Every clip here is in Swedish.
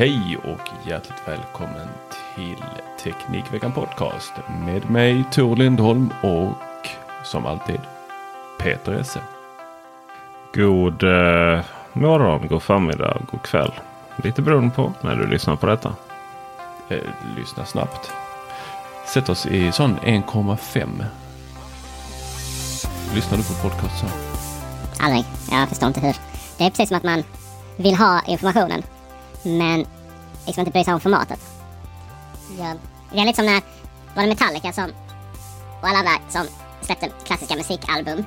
Hej och hjärtligt välkommen till Teknikveckan Podcast med mig Tor Lindholm och som alltid Peter Esse. God eh, morgon, god förmiddag, god kväll. Lite beroende på när du lyssnar på detta. Eh, lyssna snabbt. Sätt oss i sån 1,5. Lyssnar du på podcast så? Aldrig. Jag förstår inte hur. Det är precis som att man vill ha informationen. Men liksom inte bry sig om formatet. Ja. Det är lite som när var det Metallica som och alla andra som släppte klassiska musikalbum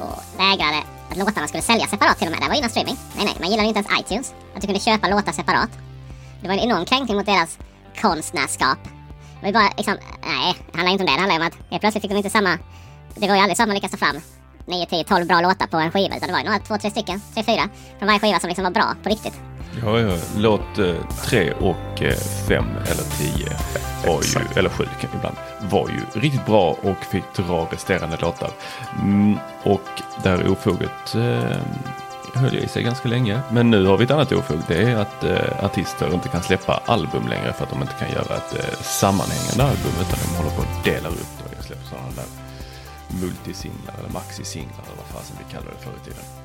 och vägrade att låtarna skulle säljas separat till och med. Det var innan streaming. Nej, nej, man gillade inte ens iTunes. Att du kunde köpa låtar separat. Det var en enorm kränkning mot deras konstnärskap. Det var ju bara liksom, nej, det handlar inte om det. Det handlar om att helt plötsligt fick de inte samma, det var ju aldrig så att man lyckas ta fram 9, 10, 12 bra låtar på en skiva. Utan det var ju några, två, tre stycken, tre, fyra från varje skiva som liksom var bra på riktigt. Ja, ja. Låt eh, tre och eh, fem eller tio var ju, eller sju ibland, var ju riktigt bra och fick dra resterande låtar. Mm, och där ofoget eh, höll jag i sig ganska länge. Men nu har vi ett annat ofog. Det är att eh, artister inte kan släppa album längre för att de inte kan göra ett eh, sammanhängande album utan de håller på att dela upp det och släpper sådana där multisinglar eller maxisinglar eller vad fasen vi kallar det förr i tiden.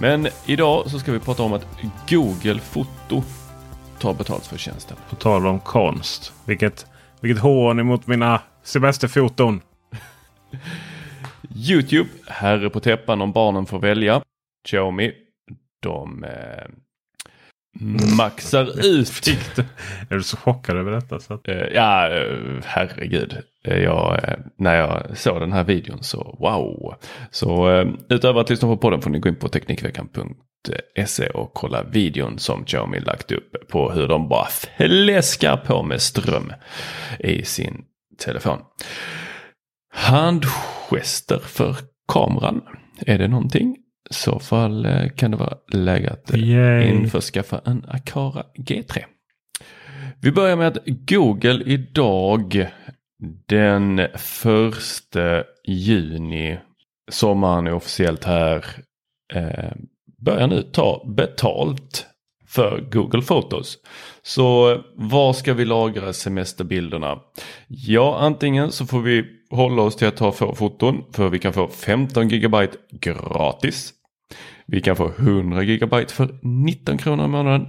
Men idag så ska vi prata om att Google Foto tar betalt för tjänsten. På tal om konst. Vilket, vilket hån emot mina semesterfoton. Youtube, herre på täppan om barnen får välja. Xiaomi, de eh, maxar ut. Är du så chockad över detta? Så att, Eh, ja, eh, herregud. Eh, Jag, när jag såg den här videon så wow. Så utöver att lyssna på podden får ni gå in på Teknikveckan.se och kolla videon som Xiaomi lagt upp på hur de bara fläskar på med ström i sin telefon. Handgester för kameran. Är det någonting? Så fall eh, kan det vara läge att eh, Yay. införskaffa en Akara G3. Vi börjar med att Google idag den första juni, sommaren är officiellt här, eh, börjar nu ta betalt för Google Photos. Så eh, var ska vi lagra semesterbilderna? Ja, antingen så får vi hålla oss till att ta få foton för vi kan få 15 GB gratis. Vi kan få 100 GB för 19 kronor i månaden.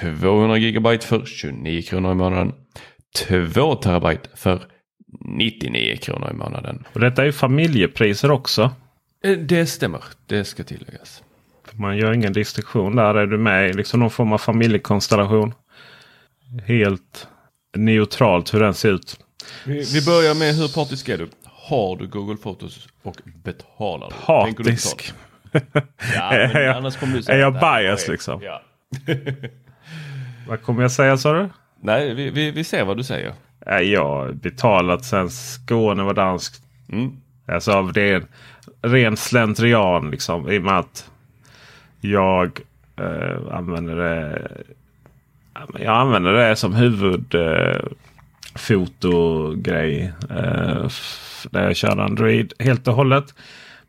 200 GB för 29 kronor i månaden. 2 terabyte för 99 kronor i månaden. och detta är familjepriser också. Eh, Det stämmer, det ska tilläggas. Man gör ingen distinktion där. Är du med i liksom någon form av familjekonstellation. Helt neutralt hur den ser ut. Vi, vi börjar med hur partisk är du? Har du Google Photos och betalar du Partisk. Ja, Är jag- annars kommer du säga är jag bias liksom? Ja. Vad kommer jag säga sa du? Nej, vi, vi, vi ser vad du säger. Jag har betalat sen Skåne var danskt. Mm. Alltså av ren, ren slentrian liksom. I och med att Jag eh, använder det. Jag använder det som huvudfotogrej. Eh, f- där jag kör Android helt och hållet.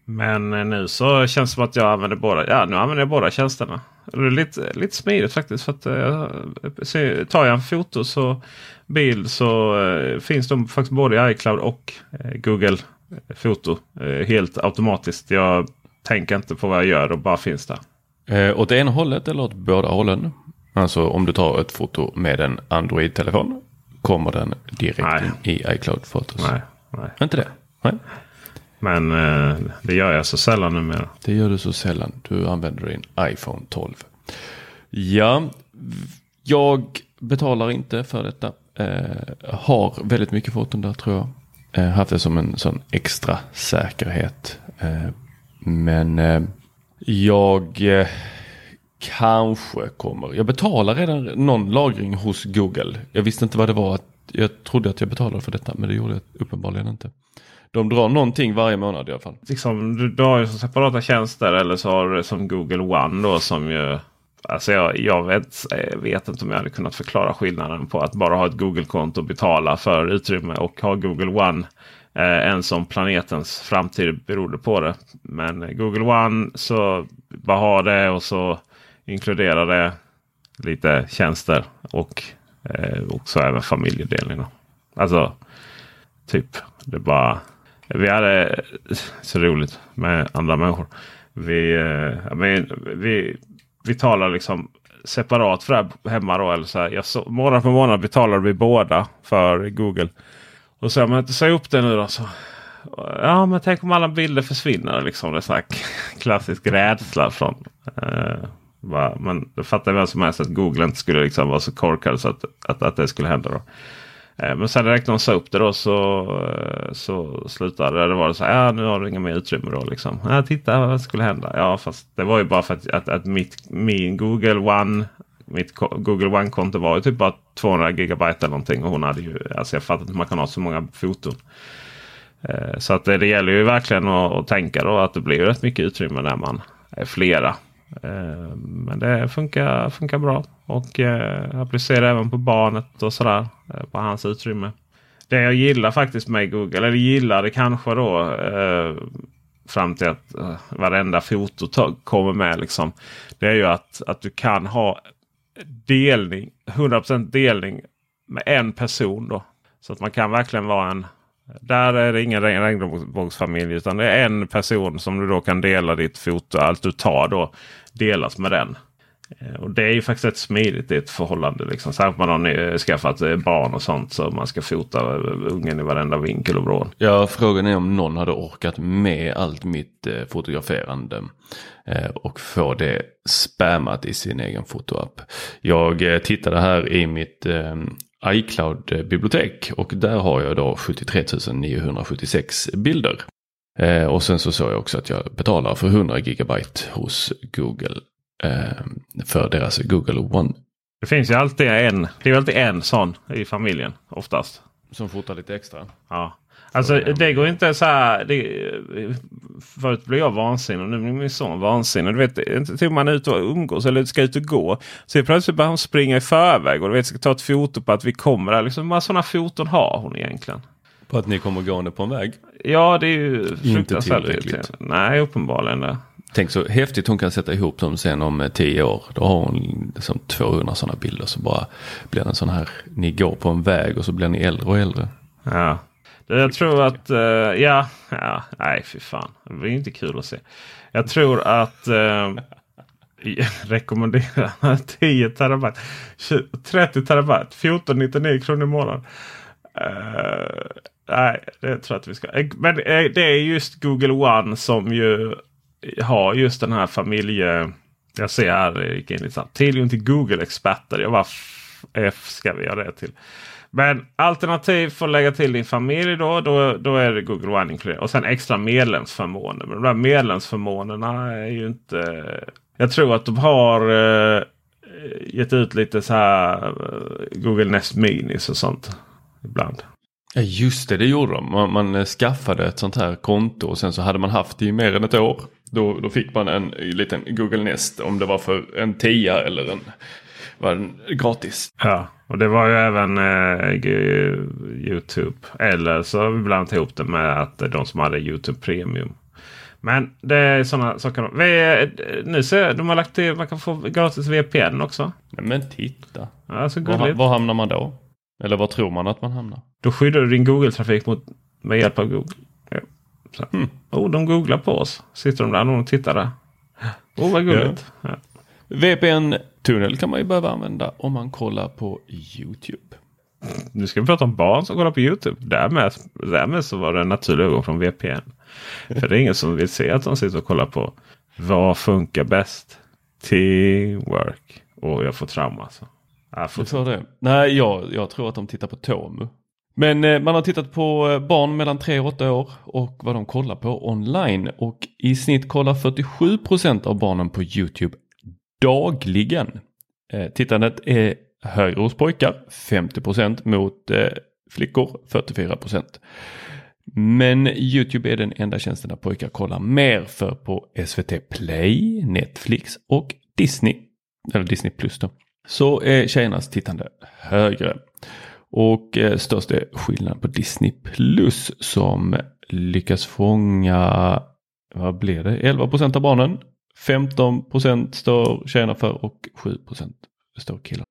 Men eh, nu så känns det som att jag använder båda. Ja, nu använder jag båda tjänsterna. Det är lite, lite smidigt faktiskt. För att, eh, se- tar jag en foto så bild så eh, finns de faktiskt både i iCloud och eh, Google Foto. Eh, helt automatiskt. Jag tänker inte på vad jag gör och bara finns där. Eh, åt ena hållet eller åt båda hållen? Alltså om du tar ett foto med en Android-telefon kommer den direkt Nej. in i iCloud Photos. Nej, nej. Inte det? Nej. Men eh, det gör jag så sällan numera. Det gör du så sällan. Du använder din iPhone 12. Ja, jag betalar inte för detta. Eh, har väldigt mycket foton där tror jag. Eh, haft det som en sån extra säkerhet. Eh, men eh, jag eh, kanske kommer. Jag betalar redan någon lagring hos Google. Jag visste inte vad det var. Jag trodde att jag betalade för detta men det gjorde jag uppenbarligen inte. De drar någonting varje månad i alla fall. Liksom, du, du har ju separata tjänster eller så har du som Google One då som ju Alltså jag, jag vet, jag vet inte om jag hade kunnat förklara skillnaden på att bara ha ett Google-konto och betala för utrymme och ha Google One. Eh, än som planetens framtid berodde på det. Men Google One så bara ha det och så inkluderar det lite tjänster och eh, också även familjedelning. Alltså typ det bara vi hade eh, så roligt med andra människor. Vi, eh, men, vi, vi talar liksom separat för det här hemma. Då, eller så här, jag så, månad för månad betalar vi båda för Google. Och så, inte säg upp det nu då. Så, ja men tänk om alla bilder försvinner. Liksom, det är så här klassisk rädsla från. Eh, va, men det fattar vem som helst att Google inte skulle liksom vara så korkad så att, att, att det skulle hända. Då. Eh, men sen direkt när de sa upp det då så, eh, så slutade det. Det var det så här, ja nu har du inga mer utrymme då liksom. Ja, titta vad skulle hända. Ja fast det var ju bara för att, att, att mitt, min Google One mitt Google One-konto var ju typ bara 200 gigabyte eller någonting. Och hon hade ju, alltså jag fattar inte hur man kan ha så många foton. Eh, så att det, det gäller ju verkligen att, att tänka då att det blir rätt mycket utrymme när man är flera. Eh, men det funkar, funkar bra. Och eh, applicerar även på barnet och sådär. Eh, på hans utrymme. Det jag gillar faktiskt med Google, eller gillade kanske då. Fram till att eh, varenda foto kommer med. Liksom, det är ju att, att du kan ha delning, 100% delning med en person. då. Så att man kan verkligen vara en där är det ingen regnbågsfamilj utan det är en person som du då kan dela ditt foto. Allt du tar då delas med den. Eh, och det är ju faktiskt rätt smidigt i ett förhållande. Liksom. Särskilt om man har skaffat eh, barn och sånt. Så man ska fota eh, ungen i varenda vinkel och vrå. Ja, frågan är om någon hade orkat med allt mitt fotograferande och få det spammat i sin egen fotoapp. Jag tittade här i mitt iCloud-bibliotek och där har jag då 73 976 bilder. Eh, och sen så såg jag också att jag betalar för 100 gigabyte hos Google eh, för deras Google One. Det finns ju alltid en. Det är alltid en sån i familjen oftast. Som fotar lite extra. Ja. Alltså det går inte så här. Det, förut blev jag vansinnig och nu blir min son vansinnig. Du vet, inte till man är ute och umgås eller ska ut och gå. Så plötsligt börjar hon springa i förväg och du vet, ska ta ett foto på att vi kommer där. Liksom, vad sådana foton har hon egentligen? På att ni kommer gående på en väg. Ja, det är ju fruktansvärt tillräckligt. Nej, uppenbarligen det. Tänk så häftigt hon kan sätta ihop dem sen om eh, tio år. Då har hon liksom 200 sådana bilder så bara blir det en sån här, ni går på en väg och så blir ni äldre och äldre. Ja. Jag tror att, uh, ja, ja, nej fy fan. Det blir inte kul att se. Jag tror att uh, rekommendera 10 terabyte. 20, 30 terabyte. 1499 kronor i månaden. Uh, nej, det tror jag att vi ska. Men det är just Google One som ju har just den här familje... Jag ser här, jag gick in lite snabbt. Tillgång till Google-experter. Jag bara, f- F ska vi göra det till. Men alternativ för att lägga till din familj då, då, då är det Google One inkluderat. Och sen extra medlemsförmåner. Men de där medlemsförmånerna är ju inte... Jag tror att de har eh, gett ut lite så här eh, Google Nest Minis och sånt. Ibland. Ja just det, det gjorde de. Man, man eh, skaffade ett sånt här konto och sen så hade man haft det i mer än ett år. Då, då fick man en liten Google Nest om det var för en tia eller en var gratis. Ja, och det var ju även eh, Youtube. Eller så har vi blandat ihop det med att de som hade Youtube Premium. Men det är sådana saker. Vi, nu ser jag, de har lagt till man kan få gratis VPN också. Men titta. Ja, så var, var hamnar man då? Eller var tror man att man hamnar? Då skyddar du din Google-trafik mot, med hjälp av Google. Ja. Så. Mm. Oh, de googlar på oss. Sitter de där och tittar där. Oh, vad gulligt. Ja. Ja. VPN-tunnel kan man ju behöva använda om man kollar på YouTube. Nu ska vi prata om barn som kollar på YouTube. Därmed, därmed så var det en naturlig övergång från VPN. För det är ingen som vill se att de sitter och kollar på vad funkar bäst? Teamwork. Och jag får trauma alltså. Jag får tror det. Nej, jag, jag tror att de tittar på Tomu. Men eh, man har tittat på eh, barn mellan 3 och 8 år och vad de kollar på online. Och i snitt kollar 47% av barnen på YouTube dagligen. Eh, tittandet är högre hos pojkar, 50% mot eh, flickor, 44% Men Youtube är den enda tjänsten där pojkar kollar mer för på SVT Play, Netflix och Disney, eller Disney Plus då, så är tjejernas tittande högre. Och eh, störst är skillnaden på Disney Plus som lyckas fånga, vad blir det, 11% av barnen. 15 står tjejerna för och 7 står killar.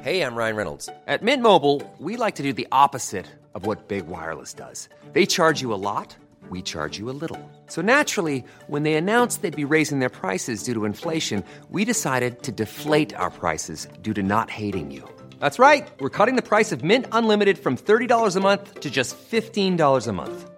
Hej, jag Ryan Reynolds. At Mint Mobile, we like to do the opposite of what Big Wireless does. They charge you a lot, we charge you a little. So naturally, when they announced they'd be raising their prices due to inflation, we decided to deflate our prices due to not hating you. That's right. We're cutting the price of Mint Unlimited from $30 a month to just $15 a month.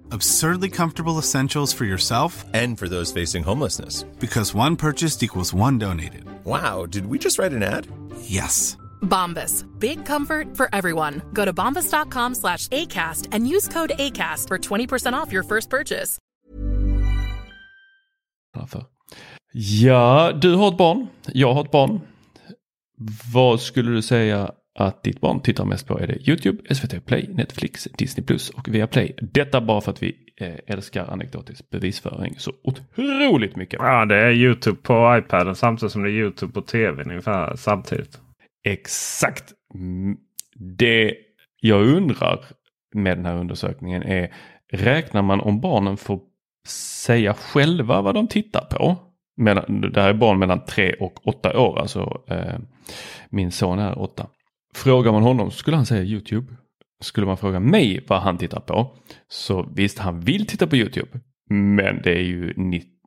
Absurdly comfortable essentials for yourself and for those facing homelessness. Because one purchased equals one donated. Wow, did we just write an ad? Yes. Bombas. Big comfort for everyone. Go to bombas.com slash ACAST and use code ACAST for 20% off your first purchase. Ja, du har ett barn. Jag har ett barn. Vad skulle du säga att ditt barn tittar mest på är det YouTube, SVT Play, Netflix, Disney Plus och Viaplay. Detta bara för att vi eh, älskar anekdotisk bevisföring så otroligt mycket. Ja, det är YouTube på iPaden samtidigt som det är YouTube på tvn ungefär samtidigt. Exakt. Mm, det jag undrar med den här undersökningen är räknar man om barnen får säga själva vad de tittar på? det här är barn mellan 3 och 8 år, alltså eh, min son är 8. Frågar man honom skulle han säga YouTube. Skulle man fråga mig vad han tittar på så visst han vill titta på YouTube. Men det är ju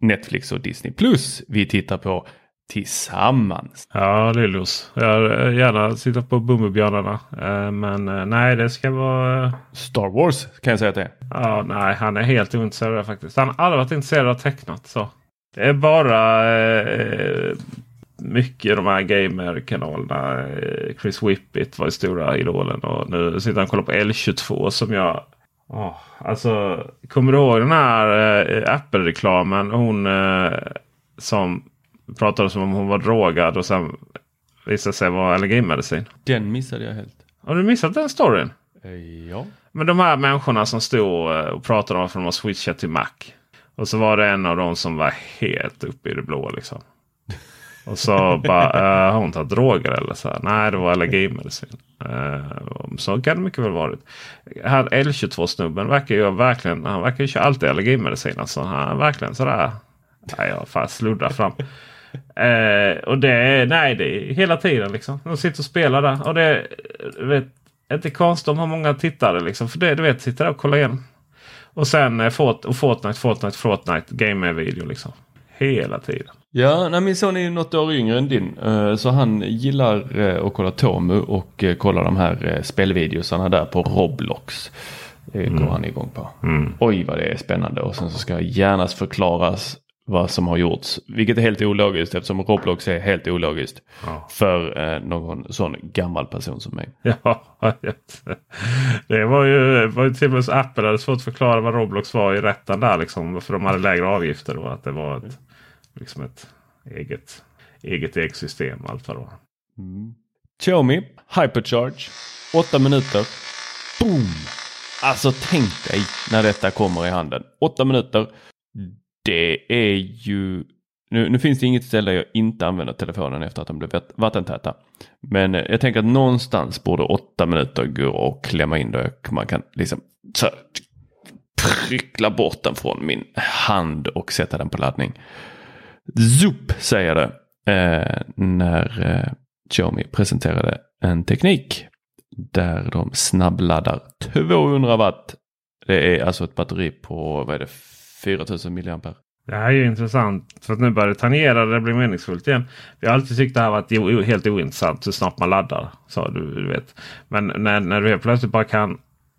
Netflix och Disney Plus vi tittar på tillsammans. Ja, Lillos. Jag vill gärna sitta på Bumbibjörnarna. Eh, men eh, nej, det ska vara... Star Wars kan jag säga att det är. Ja, nej, han är helt ointresserad faktiskt. Han har aldrig varit intresserad av tecknat. Så. Det är bara eh, mycket de här gamer-kanalerna. Eh, Chris Whippet var ju stora idolen och nu sitter han och kollar på L22 som jag... Oh, alltså, kommer du ihåg den här äh, Apple-reklamen? Hon äh, som pratade som om hon var drogad och sen visade sig vara allergimedicin. Den missade jag helt. Har du missat den storyn? Eh, Ja. Men de här människorna som stod eh, och pratade om att de har switchat till Mac. Och så var det en av dem som var helt uppe i det blå liksom. Och så bara, äh, har hon tagit droger eller så? här? Nej, det var allergimedicin. Äh, så kan det mycket väl varit. Han L22-snubben verkar ju verkligen, han verkar ju köra alltid allergimedicin. Alltså, han är verkligen sådär, nej jag fan sluddrar fram. Eh, och det är, nej det är hela tiden liksom. De sitter och spelar där. Och det är, du vet, inte konstigt om har många tittare liksom. För det, du vet, sitter där och kollar igen. Och sen eh, Fort, och Fortnite, Fortnite, Fortnite. Game-video liksom. Hela tiden. Ja, nej, min son är ju något år yngre än din. eh, Så han gillar eh, att kolla Tomu och eh, kolla de här spelvideosarna där på Roblox. Det går han igång på. Oj vad det är spännande och sen så ska gärna förklaras vad som har gjorts. Vilket är helt ologiskt eftersom Roblox är helt ologiskt. För eh, någon sån gammal person som mig. Ja, det var ju, var ju till och med så Apple hade svårt att förklara vad Roblox var i rätten där. Liksom, för de hade lägre avgifter. Och att det var ett, liksom ett eget, eget ekosystem. och Allt vad det var. Mm. Xiaomi Hypercharge 8 minuter. Boom! Alltså tänk dig när detta kommer i handen. 8 minuter. Det är ju... Nu, nu finns det inget ställe jag inte använder telefonen efter att de blev vattentäta. Men eh, jag tänker att någonstans borde 8 minuter gå att klämma in det. man kan liksom så här, pryckla bort den från min hand och sätta den på laddning. Zup säger det eh, när eh, Xiaomi presenterade en teknik där de snabbladdar 200 watt. Det är alltså ett batteri på vad är det, 4000 milliampere. Det här är ju intressant. För att nu börjar det tangera det blir meningsfullt igen. Vi har alltid tyckt det här varit helt ointressant hur snabbt man laddar. Så du, du vet. Men när, när du helt plötsligt bara kan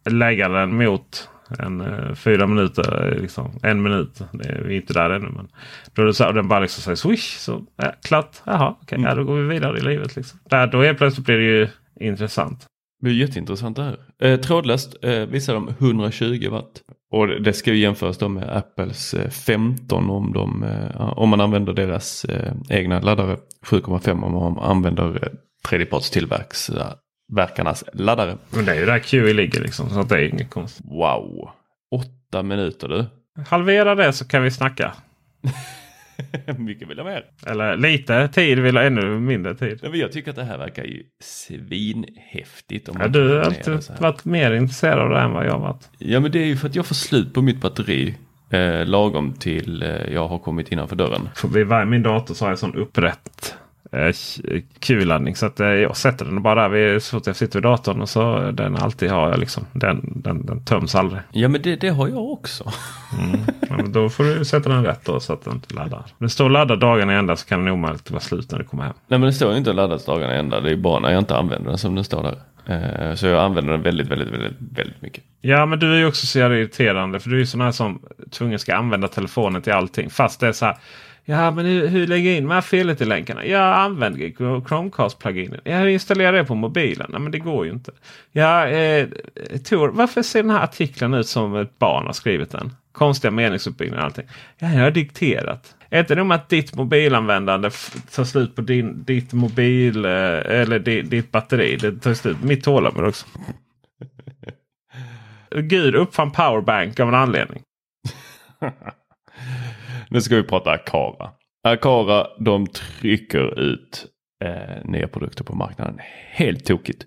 lägga den mot en eh, fyra minuter, eh, liksom, en minut. Det är, vi är inte där ännu. Men då är det så här, och den bara liksom säger swish. Så ja, klart. Jaha, okej. ja, då går vi vidare i livet. Liksom. Där, då helt plötsligt blir det ju intressant. Det är jätteintressant det här. Eh, trådlöst eh, visar de 120 watt. Och det- ska ju jämföras då med Apples eh, 15 om, de, eh, om man använder deras eh, egna laddare. 7,5 om man använder eh, tredjepartstillverkarnas laddare. Men det är ju där QI ligger liksom. Så att det är inget konstigt. Wow! Åtta minuter du. Halvera det så kan vi snacka. Mycket vill jag mer. Eller lite tid vill ha ännu mindre tid. Nej, men Jag tycker att det här verkar ju svinhäftigt. Om Ja, du har alltid varit mer intresserad av det än vad jag har varit. Ja men det är ju för att jag får slut på mitt batteri. Eh, lagom till eh, jag har kommit innanför dörren. För vid varje, min dator så har jag sån upprätt eh, Q-laddning. Så att eh, jag sätter den bara där så fort jag sitter vid datorn. Och så den alltid har jag liksom. Den, den, den töms aldrig. Ja men det, det har jag också. Ja, men då får du sätta den rätt då så att den inte laddar. Om det står ladda dagarna i ända så kan den omöjligt vara slut när du kommer hem. Nej men det står ju inte laddas dagarna ända. Det är bara när jag inte använder den som den står där. Eh, så jag använder den väldigt, väldigt, väldigt, väldigt mycket. Ja men du är ju också så irriterande. För du är ju sån här som tvungen ska använda telefonen till allting. Fast det är så här. Ja men hur, hur lägger jag in de här felet i länkarna? Jag använder Chromecast-pluginen. Ja, hur installerar jag det på mobilen? Nej men det går ju inte. Ja, eh, Tor, varför ser den här artikeln ut som ett barn har skrivit den? Konstiga meningsuppbyggnader och allting. Ja, jag har dikterat. Är inte nog med att ditt mobilanvändande tar slut på din, ditt mobil eh, eller di, ditt batteri. Det tar slut på mitt tålamod också. Gud uppfann powerbank av en anledning. Nu ska vi prata Akara. Akara de trycker ut eh, nya produkter på marknaden. Helt tokigt.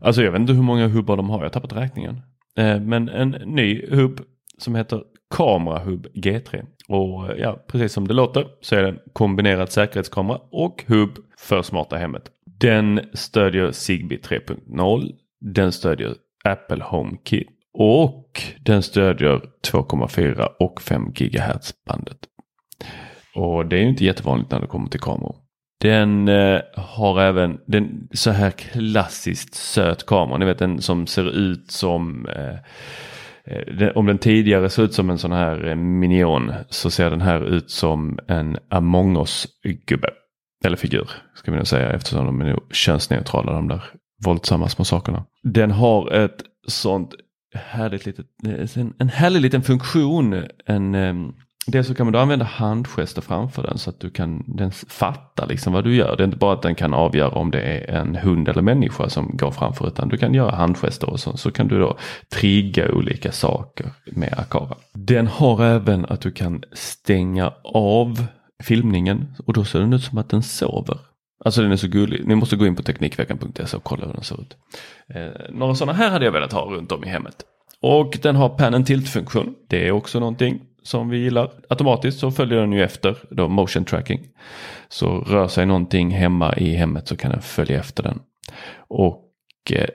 Alltså jag vet inte hur många hubbar de har. Jag har tappat räkningen. Eh, men en ny hubb som heter Kamerahub G3. Och ja, precis som det låter så är det kombinerad säkerhetskamera och hubb för smarta hemmet. Den stödjer Zigbee 3.0. Den stödjer Apple HomeKit. Och den stödjer 2,4 och 5 GHz bandet. Och det är ju inte jättevanligt när det kommer till kameror. Den eh, har även den så här klassiskt söt kamera. Ni vet den som ser ut som eh, eh den, om den tidigare såg ut som en sån här eh, minion så ser den här ut som en Among us-gubbe. Eller figur ska vi nog säga eftersom de är nog könsneutrala de där våldsamma små sakerna. Den har ett sånt härligt litet, en, en härlig liten funktion. En, Dels så kan man då använda handgester framför den så att du kan den fatta liksom vad du gör. Det är inte bara att den kan avgöra om det är en hund eller människa som går framför utan du kan göra handgester och så, så kan du då trigga olika saker med Akara. Den har även att du kan stänga av filmningen och då ser den ut som att den sover. Alltså den är så gullig. Ni måste gå in på Teknikveckan.se och kolla hur den ser ut. Eh, några sådana här hade jag velat ha runt om i hemmet. Och den har pan and tilt funktion. Det är också någonting som vi gillar. Automatiskt så följer den ju efter då motion tracking. Så rör sig någonting hemma i hemmet så kan den följa efter den. Och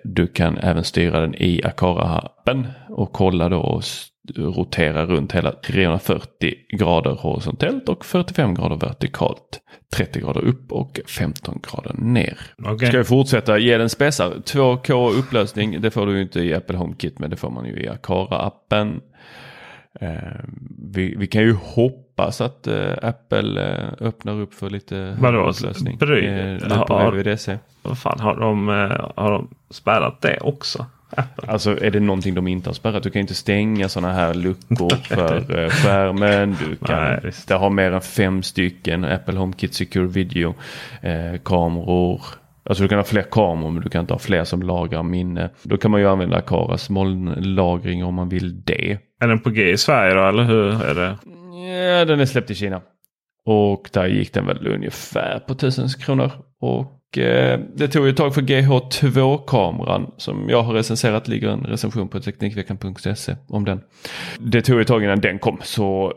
du kan även styra den i Akara-appen och kolla då och rotera runt hela 340 grader horisontellt och 45 grader vertikalt. 30 grader upp och 15 grader ner. Okay. Ska vi fortsätta ge den spesar. 2K upplösning, det får du inte i Apple HomeKit men det får man ju i Akara-appen. Eh, vi, vi, kan ju hoppas att eh, Apple eh, öppnar upp för lite Vadå? upplösning. Bry, eh, på. Vad fan, har de, har de spärrat det också? Apple. Alltså är det någonting de inte har spärrat. Du kan inte stänga sådana här luckor för skärmen. Du kan Nej, inte ha mer än fem stycken Apple HomeKit Secure Video eh, kameror. Alltså du kan ha fler kameror men du kan inte ha fler som lagrar minne. Då kan man ju använda Akaras molnlagring om man vill det. Är den på G i Sverige då eller hur är det? Ja, den är släppt i Kina. Och där gick den väl ungefär på 1000 kronor. Och eh, det tog ju ett tag för GH2-kameran som jag har recenserat. ligger en recension på Teknikveckan.se om den. Det tog ett tag innan den kom så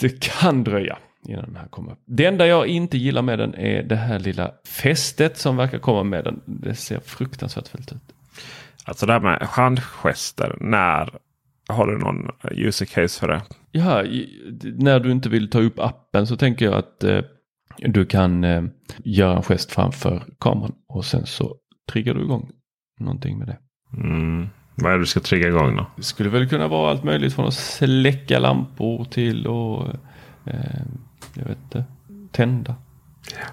det kan dröja innan den här kommer. Det enda jag inte gillar med den är det här lilla fästet som verkar komma med den. Det ser fruktansvärt fult ut. Alltså det här med handgester. När har du någon user case för det? Ja, när du inte vill ta upp appen så tänker jag att eh, du kan eh, göra en gest framför kameran och sen så triggar du igång någonting med det. Mm. Vad är det du ska trigga igång då? Det skulle väl kunna vara allt möjligt från att släcka lampor till och eh, jag vet inte, tända. Ja.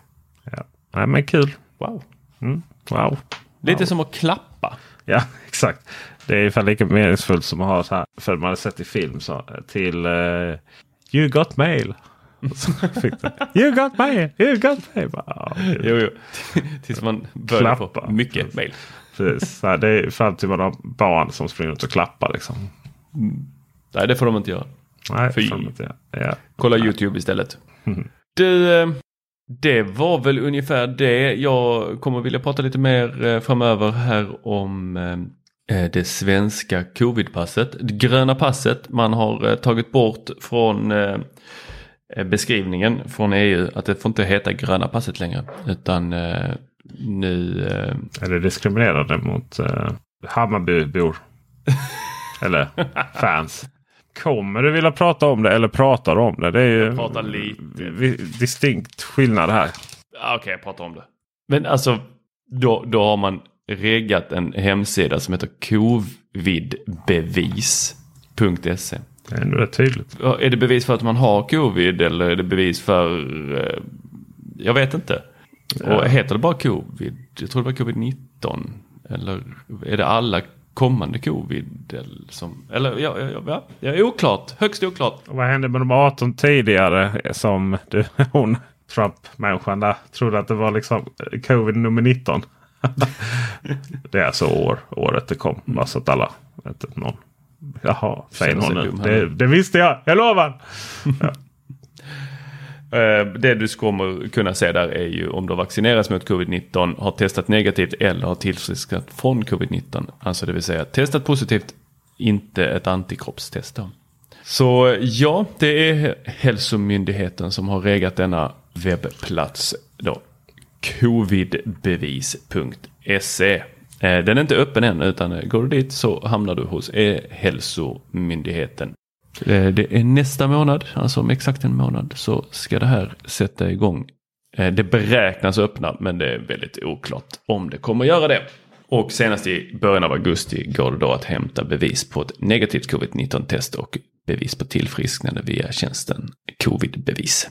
ja. Nej men kul. Wow. Mm. Wow. Lite wow. som att klappa. Ja exakt. Det är ungefär lika meningsfullt som att ha så här. För man har sett i film så, till uh, You got mail. you got mail, you got mail. Bara, jo, jo. Tills man börjar få mycket mail. Precis. Så här, det är fram till man har barn som springer ut och klappar. Liksom. Mm. Nej det får de inte göra. Nej, Fy. inte ja. Kolla YouTube istället. Du, eh, det var väl ungefär det. Jag kommer vilja prata lite mer eh, framöver här om det svenska covidpasset. Det gröna passet man har tagit bort från beskrivningen från EU att det får inte heta gröna passet längre. Utan nu... Är det diskriminerande mot Hammarbybor? Eller fans? Kommer du vilja prata om det eller pratar du om det? Det är ju lite. distinkt skillnad här. Okej, okay, jag pratar om det. Men alltså, då, då har man reggat en hemsida som heter covidbevis.se. Det är ändå rätt tydligt. Är det bevis för att man har covid eller är det bevis för... Eh, jag vet inte. Ja. Och heter det bara covid? Jag tror det var covid-19. Eller är det alla kommande covid? Eller, som, eller ja, ja, ja, ja, oklart. Högst oklart. Och vad hände med de 18 tidigare som du, hon Trump-människan där trodde att det var liksom covid nummer 19? det är alltså år, året det kom. Bara så att alla vet någon. Jaha, säger någon nu. Det, det, visste jag, jag lovar. ja. Det du kommer kunna se där är ju om du har vaccinerats mot covid-19, har testat negativt eller har tillfrisknat från covid-19. Alltså det vill säga testat positivt, inte ett antikroppstest. Då. Så ja, det är Hälsomyndigheten som har regat denna webbplats. Då. Covidbevis.se eh, Den är inte öppen än utan eh, går du dit så hamnar du hos E-hälsomyndigheten. Eh, det är nästa månad, alltså om exakt en månad, så ska det här sätta igång. Det beräknas öppna men det är väldigt oklart om det kommer göra det. Och senast i början av augusti går det då att hämta bevis på ett negativt covid-19 test och bevis på tillfrisknande via tjänsten covidbevis.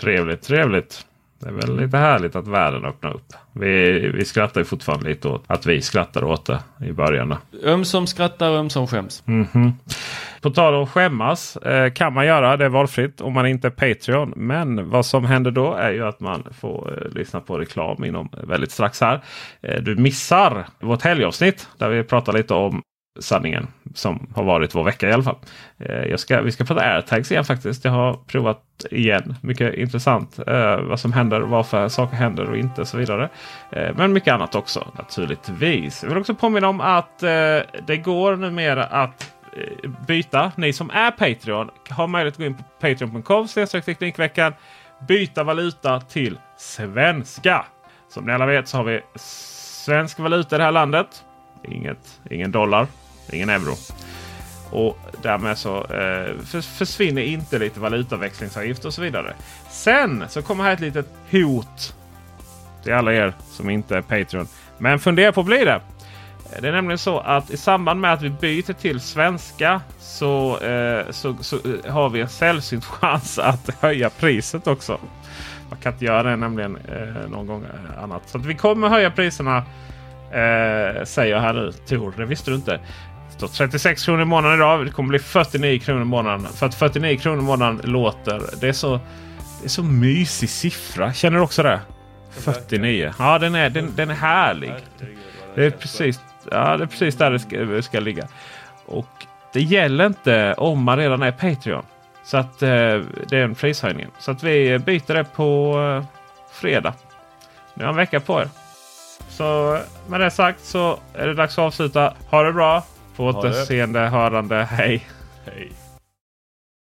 Trevligt, trevligt. Det är väl lite härligt att världen öppnar upp. Vi, vi skrattar ju fortfarande lite åt att vi skrattar åt det i början. Ömsom skrattar, ömsom skäms. Mm -hmm. På tal om skämmas eh, kan man göra. Det är valfritt om man inte är Patreon. Men vad som händer då är ju att man får eh, lyssna på reklam inom väldigt strax här. Eh, du missar vårt helgavsnitt där vi pratar lite om sanningen som har varit vår vecka i alla fall. Eh, jag ska, vi ska prata airtags igen faktiskt. Jag har provat igen. Mycket intressant eh, vad som händer, varför saker händer och inte och så vidare. Eh, men mycket annat också naturligtvis. Jag vill också påminna om att eh, det går numera att eh, byta. Ni som är Patreon har möjlighet att gå in på patreon.com teknikveckan. Byta valuta till svenska. Som ni alla vet så har vi svensk valuta i det här landet. Inget, ingen dollar, ingen euro. Och därmed så eh, försvinner inte lite valutaväxlingsavgift och så vidare. Sen så kommer här ett litet hot till alla er som inte är Patreon. Men fundera på att bli det. Det är nämligen så att i samband med att vi byter till svenska så, eh, så, så eh, har vi en sällsynt chans att höja priset också. Man kan inte göra det nämligen eh, någon gång eh, annat. Så vi kommer höja priserna eh, säger jag här nu. Tor, det visste du inte. Står 36 kronor i månaden idag. Det kommer bli 49 kronor i månaden. För att 49 kronor i månaden låter. Det är så, det är så mysig siffra. Känner du också det? 49. Ja, den är, den, den är härlig. Det är precis, ja, det är precis där det ska, ska ligga. Och det gäller inte om man redan är Patreon. Så att eh, det är en prishöjning. Så att vi byter det på eh, fredag. Ni har en vecka på er. Så med det sagt så är det dags att avsluta. Ha det bra! På återseende, hörande. Hej! Hej!